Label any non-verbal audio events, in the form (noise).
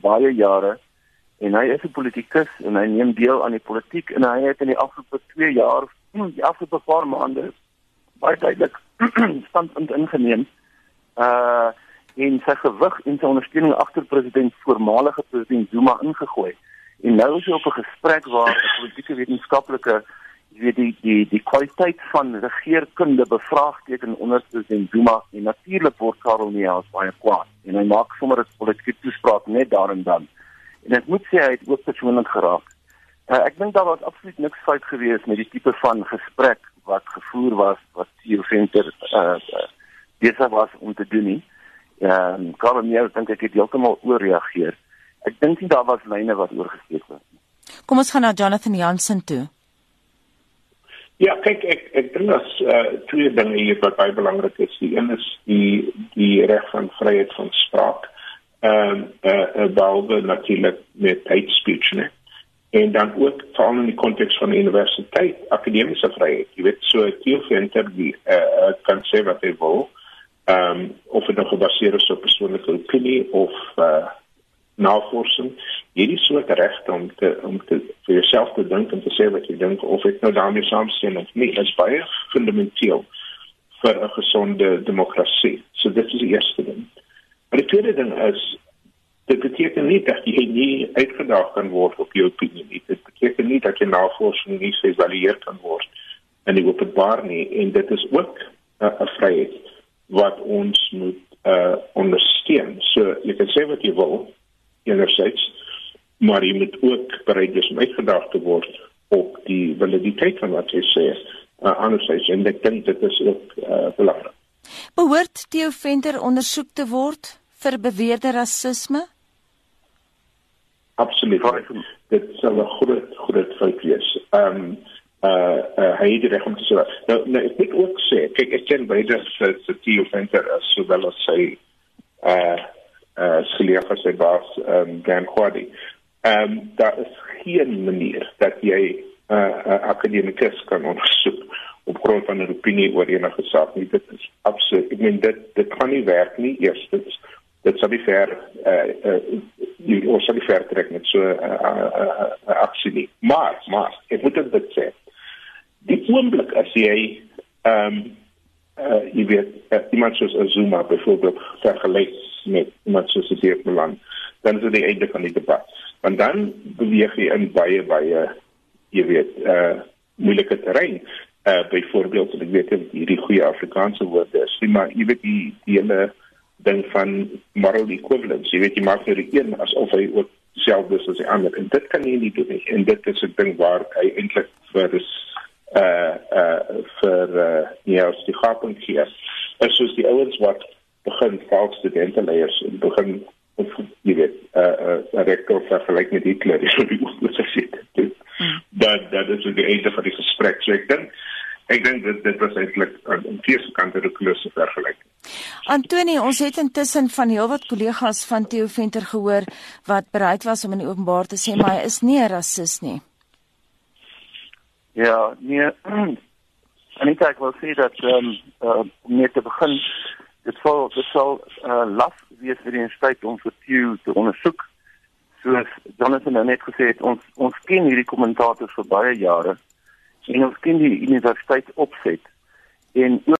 baie jare en hy is 'n politikus en hy neem deel aan die politiek en hy het in die afgelope 2 jaar, die afgelope paar maande baie duidelik (clears throat) standpunt ingeneem. Uh en sy gewig en sy ondersteuning agter president voormalige president Zuma ingegooi. En nou is hy op 'n gesprek waar 'n politieke wetenskaplike jy weet die die die kwaliteit van regeringskunde bevraagteken onder president Zuma en natuurlik word Karel Neels baie kwaad en hy maak sommer 'n politieke toespraak net daar en dan. En ek moet sê hy het ook persoonlik geraak. Uh, ek dink daar was absoluut niks fout gewees met die tipe van gesprek wat gevoer was wat Theo Venter uh, uh besig was om te doen nie. Ehm um, Karel Neels dink ek het heeltemal ooreageer. Ek dink nie daar was lyne wat oorgesteek nie. Kom ons gaan na Jonathan Jansen toe. Ja, kyk ek ek dink dat uh, twee dinge hier wat baie belangrik is. Die een is die die reg van vryheid van spraak. Ehm uh, eh uh, behalwe natuurlik met hate speech net. En dan ook veral in die konteks van die universiteit, akademiese vryheid. Jy weet so Theo Venter die eh uh, kan sê wat hy wil. Ehm um, of dit nou gebaseer is op persoonlike opinie of eh uh, navorsing hierdie soort regte om te om te vir jouself te dink en te sê wat jy dink of ek nou daarmee saamstem of nie is baie fundamenteel vir 'n gesonde demokrasie. So dit is die eerste ding. Maar die tweede ding is dit beteken nie dat jy nie uitgedaag kan word op jou opinie nie. Dit beteken nie dat jy navorsing nie geëvalueer kan word en dit openbaar nie en dit is ook 'n uh, vryheid wat ons moet uh ondersteun. So jy kan sê wat jy wil enerzijds maar jy moet ook bereid wees om uitgedaag te word op die validiteit van wat jy sê. Uh, anderzijds en ek dink dit is ook uh, belangrik Behoort Theo Venter ondersoek te word vir beweerde rasisme Absoluut. Dit sal 'n groot groot fout wees. Ehm um, uh uh hy het reg om te sê. Nou, nou ek moet ook sê, kyk ek ken baie dat se Theo Venter as sowel as sy uh uh geleer vir sy baas um Dan Quaddy. Ehm um, daar is geen manier dat jy 'n uh, uh, akademikus kan ondersoek op grond van 'n opinie oor enige saak nie. Dit is absoluut ek meen dit dit kan nie werk nie. Eerstens dit sou nie fair uh uh jy ons sou nie fair trek met so 'n uh, uh, uh, uh, aksie nie. Maar maar ek moet dit sê. Die oomblik as jy ehm um, uh jy weet uh, iemand soos Azuma byvoorbeeld vergelyk met iemand soos Dirk Milan, dan is dit die einde van die debat. Want dan beweeg jy in baie baie jy weet uh moeilike terrein. Uh byvoorbeeld ek weet hierdie goeie Afrikaanse woorde is, maar jy weet die die hele ding van moral equivalence. Jy weet jy maak vir een asof hy ook selfs is as die ander. En dit kan jy nie doen nie. En dit is 'n ding waar hy eintlik vir is uh uh vir uh die gaping hier. Is soos die ouens wat begin valk studente leiers en begin of jy weet 'n uh, 'n uh, rektor vergelyk met Hitler (laughs) is op die universiteit. Dat dat is die einde van die gesprek. So ek dink ek dink dit dit was eintlik aan die eerste kant 'n klusse vergelyking. Antoni, ons het intussen van heelwat kollegas van Theo Venter gehoor wat bereid was om in openbaar te sê maar hy is nie 'n rasis nie. Ja, nee. (clears throat) En ek wil sê dat ehm um, uh, om net te begin dit sal dit sal uh, las wees vir die universiteit om vir Theo te ondersoek. Soos Jonathan nou net gesê het, ons ons ken hierdie kommentators vir baie jare en ons ken die universiteit opset en